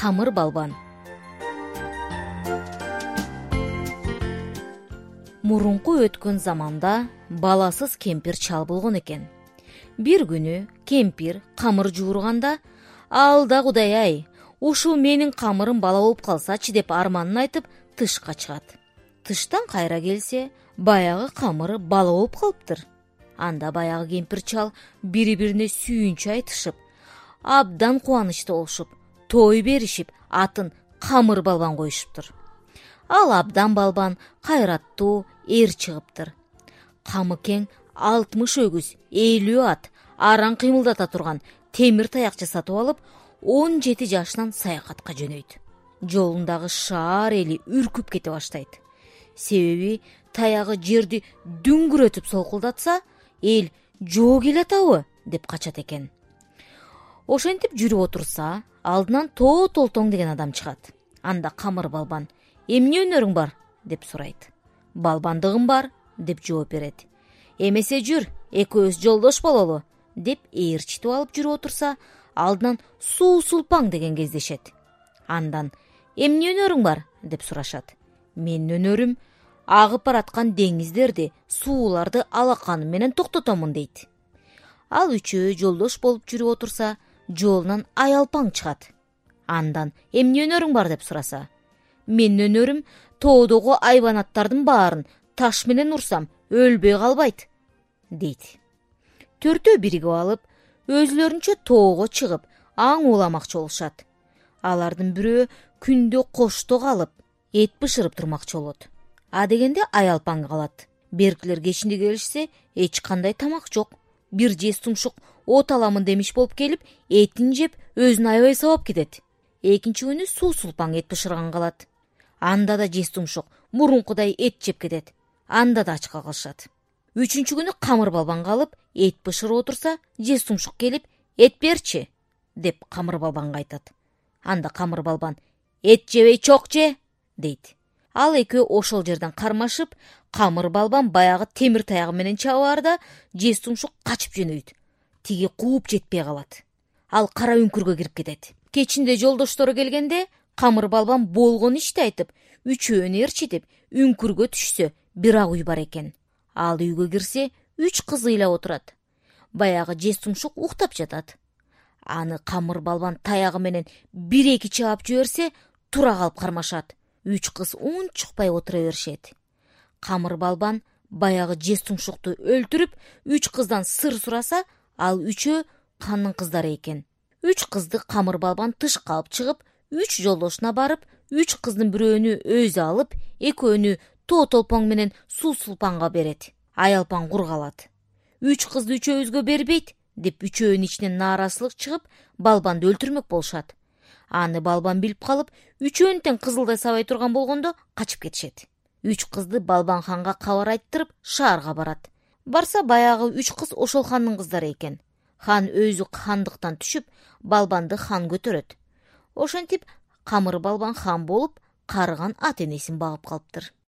камыр балбан. Мурунку өткөн заманда баласыз кемпир чал болгон экен. Бир күнү кемпир камыр жуурганда алда кудай ай ушул менин камырым бала болуп калсачы деп арманын айтып тышка чыгат. Тыштан кайра келсе баягы камыры бала болуп калыптыр. Анда баягы кемпир чал бири бирине сүйүнчү айтышып абдан кубанычта болушуп той беришип атын камыр балбан коюшуптур. Ал абдан балбан кайраттуу эр чыгыптыр. Камыкең алтымыш өгүз элүү ат араң кыймылдата турган темир таяк жасатып алып он жети жашынан саякатка жөнөйт. Жолундагы шаар эли үркүп кете баштайт. Себеби таягы жерди дүңгүрөтүп солкулдатса эл жоо келатабы деп качат экен. Ошентип жүрүп отурса алдынан тоо толтоң деген адам чыгат. Анда камыр балбан эмне өнөрүң бар? деп сурайт. Балбандыгым бар деп жооп берет. Эмесе жүр экөөбүз жолдош бололу деп ээрчитип алып жүрүп отурса алдынан суу сулпаң деген кездешет. Андан эмне өнөрүң бар? деп сурашат. Менин өнөрүм агып бараткан деңиздерди сууларды алаканым менен токтотомун дейт. Ал үчөө жолдош болуп жүрүп отурса жолунан аялпаң чыгат. Андан эмне өнөрүң бар? деп сураса. Менин өнөрүм тоодогу айбанаттардын баарын таш менен урсам өлбөй калбайт дейт. Төртөө биригип алып өзүлөрүнчө тоого чыгып аң ууламакчы болушат. Алардын бирөө күндө кошто калып эт бышырып турмакчы болот. Адегенде аялпаң калат. Беркилер кечинде келишсе эч кандай тамак жок бир жез тумшук от аламын демиш болуп келип этин жеп өзүн аябай сабап кетет. Экинчи күнү суу сулпаң эт бышырган калат. Анда да жез тумшук мурункудай эт жеп кетет. Анда да ачка калышат. Үчүнчү күнү камыр балбан калып эт бышырып отурса жез тумшук келип эт берчи деп камыр балбанга айтат анда камыр балбан эт жебей чок же дейт ал экөө ошол жерден кармашып камыр балбан баягы темир таягы менен чаба баарда жез тумшук качып жөнөйт. Тиги кууп жетпей калат. Ал кара үңкүргө кирип кетет. Кечинде жолдоштору келгенде камыр балбан болгон ишти айтып үчөөнү ээрчитип үңкүргө түшсө бир ак үй бар экен. Ал үйгө кирсе үч кыз ыйлап отурат. Баягы жез тумшук уктап жатат. Аны камыр балбан таягы менен бир эки чаап жиберсе тура калып кармашат үч кыз унчукпай отура беришет. Камыр балбан баягы жез тумшукту өлтүрүп үч кыздан сыр сураса ал үчөө хандын кыздары экен. Үч кызды камыр балбан тышка алып чыгып үч жолдошуна барып үч кыздын бирөөнү өзү алып экөөнү тоо толпоң менен суу сулпаңга берет аялпаң кур калат үч кызды үчөөбүзгө бербейт деп үчөөнүн ичинен нааразычылык чыгып балбанды өлтүрмөк болушат аны балбан билип калып үчөөнү тең кызылдай сабай турган болгондо качып кетишет. Үч кызды балбан ханга кабар айттырып шаарга барат. Барса баягы үч кыз ошол хандын кыздары экен. Хан өзү хандыктан түшүп балбанды хан көтөрөт. Ошентип камыр балбан хан болуп карыган ата энесин багып калыптыр